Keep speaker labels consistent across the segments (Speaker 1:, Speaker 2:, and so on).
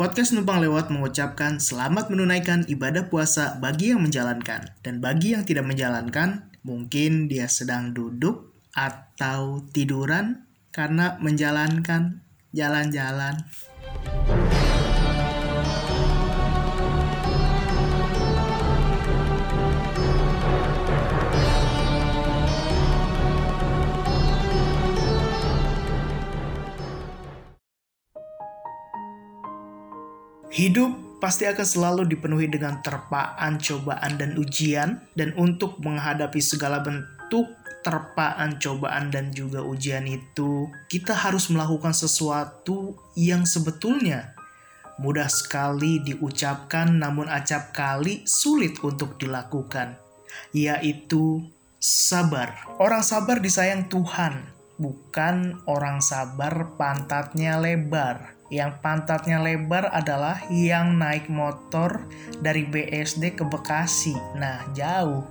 Speaker 1: Podcast Numpang Lewat mengucapkan selamat menunaikan ibadah puasa bagi yang menjalankan. Dan bagi yang tidak menjalankan, mungkin dia sedang duduk atau tiduran karena menjalankan jalan-jalan. Hidup pasti akan selalu dipenuhi dengan terpaan, cobaan, dan ujian. Dan untuk menghadapi segala bentuk terpaan, cobaan, dan juga ujian itu, kita harus melakukan sesuatu yang sebetulnya mudah sekali diucapkan namun acap kali sulit untuk dilakukan, yaitu sabar. Orang sabar disayang Tuhan, bukan orang sabar pantatnya lebar. Yang pantatnya lebar adalah yang naik motor dari BSD ke Bekasi. Nah, jauh.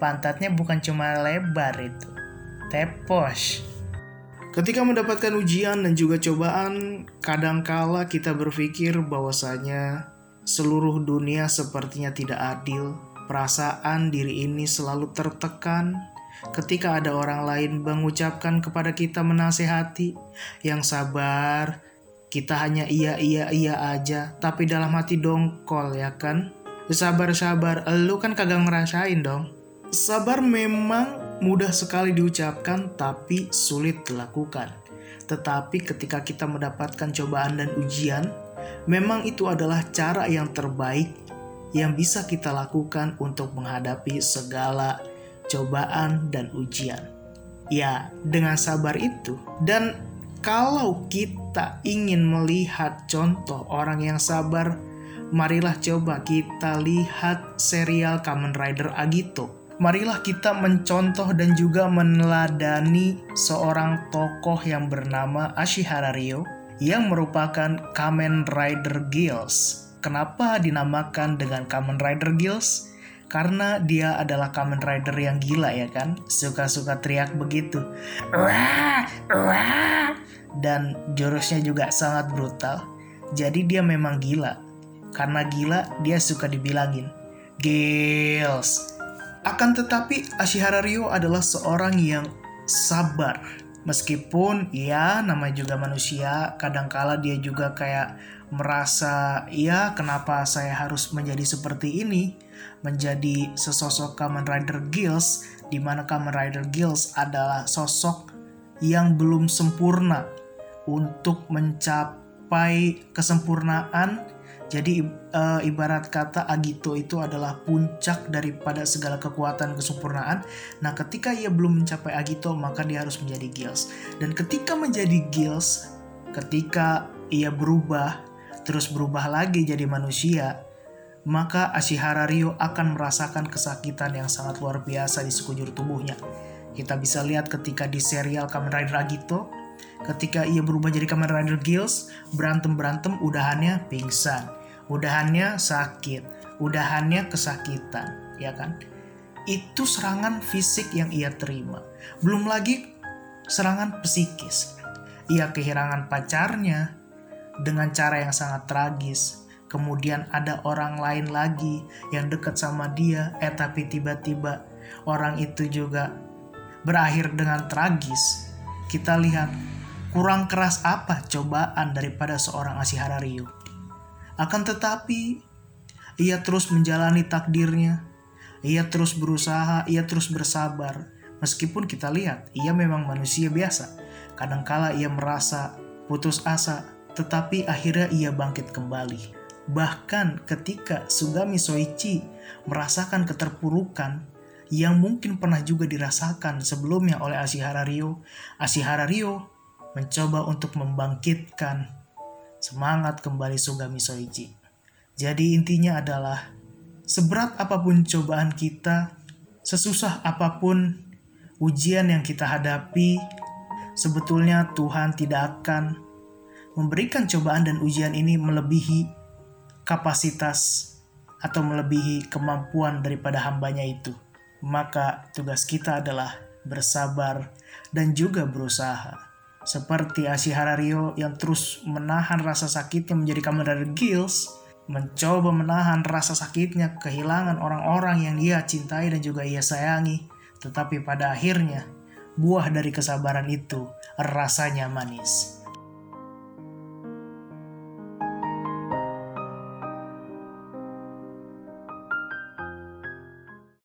Speaker 1: Pantatnya bukan cuma lebar itu. Tepos. Ketika mendapatkan ujian dan juga cobaan, kadangkala kita berpikir bahwasanya seluruh dunia sepertinya tidak adil. Perasaan diri ini selalu tertekan ketika ada orang lain mengucapkan kepada kita menasehati yang sabar, kita hanya iya iya iya aja, tapi dalam hati dongkol ya kan? Sabar sabar, lu kan kagak ngerasain dong. Sabar memang mudah sekali diucapkan tapi sulit dilakukan. Tetapi ketika kita mendapatkan cobaan dan ujian, memang itu adalah cara yang terbaik yang bisa kita lakukan untuk menghadapi segala cobaan dan ujian. Ya, dengan sabar itu dan kalau kita ingin melihat contoh orang yang sabar, marilah coba kita lihat serial Kamen Rider Agito. Marilah kita mencontoh dan juga meneladani seorang tokoh yang bernama Ashihara Ryo yang merupakan Kamen Rider Girls. Kenapa dinamakan dengan Kamen Rider Girls? Karena dia adalah Kamen Rider yang gila ya kan Suka-suka teriak begitu Wah, wah dan jurusnya juga sangat brutal. Jadi dia memang gila. Karena gila, dia suka dibilangin, Gils. Akan tetapi Ashihara Ryo adalah seorang yang sabar. Meskipun ya namanya juga manusia, kadangkala dia juga kayak merasa ya kenapa saya harus menjadi seperti ini, menjadi sesosok Kamen Rider Gills, di mana Kamen Rider Gills adalah sosok yang belum sempurna untuk mencapai kesempurnaan. Jadi e, ibarat kata Agito itu adalah puncak daripada segala kekuatan kesempurnaan. Nah, ketika ia belum mencapai Agito, maka dia harus menjadi Gills. Dan ketika menjadi Gills, ketika ia berubah, terus berubah lagi jadi manusia, maka Ashihara Ryo akan merasakan kesakitan yang sangat luar biasa di sekujur tubuhnya. Kita bisa lihat ketika di serial Kamen Rider Agito, ketika ia berubah jadi Kamen Rider Gills, berantem-berantem udahannya pingsan, udahannya sakit, udahannya kesakitan, ya kan? Itu serangan fisik yang ia terima. Belum lagi serangan psikis. Ia kehilangan pacarnya dengan cara yang sangat tragis. Kemudian ada orang lain lagi yang dekat sama dia, eh tapi tiba-tiba orang itu juga berakhir dengan tragis. Kita lihat kurang keras apa cobaan daripada seorang Ashihara Ryu. Akan tetapi, ia terus menjalani takdirnya. Ia terus berusaha, ia terus bersabar. Meskipun kita lihat, ia memang manusia biasa. Kadangkala ia merasa putus asa, tetapi akhirnya ia bangkit kembali. Bahkan ketika Sugami Soichi merasakan keterpurukan yang mungkin pernah juga dirasakan sebelumnya oleh Ashihara Ryo, Ashihara Ryo mencoba untuk membangkitkan semangat kembali Sugami Soichi. Jadi intinya adalah seberat apa pun cobaan kita, sesusah apa pun ujian yang kita hadapi, sebetulnya Tuhan tidak akan memberikan cobaan dan ujian ini melebihi kapasitas atau melebihi kemampuan daripada hambanya itu. Maka tugas kita adalah bersabar dan juga berusaha seperti Ashihara Rio yang terus menahan rasa sakitnya menjadi Commander Gills, mencoba menahan rasa sakitnya kehilangan orang-orang yang dia cintai dan juga ia sayangi. Tetapi pada akhirnya, buah dari kesabaran itu rasanya manis.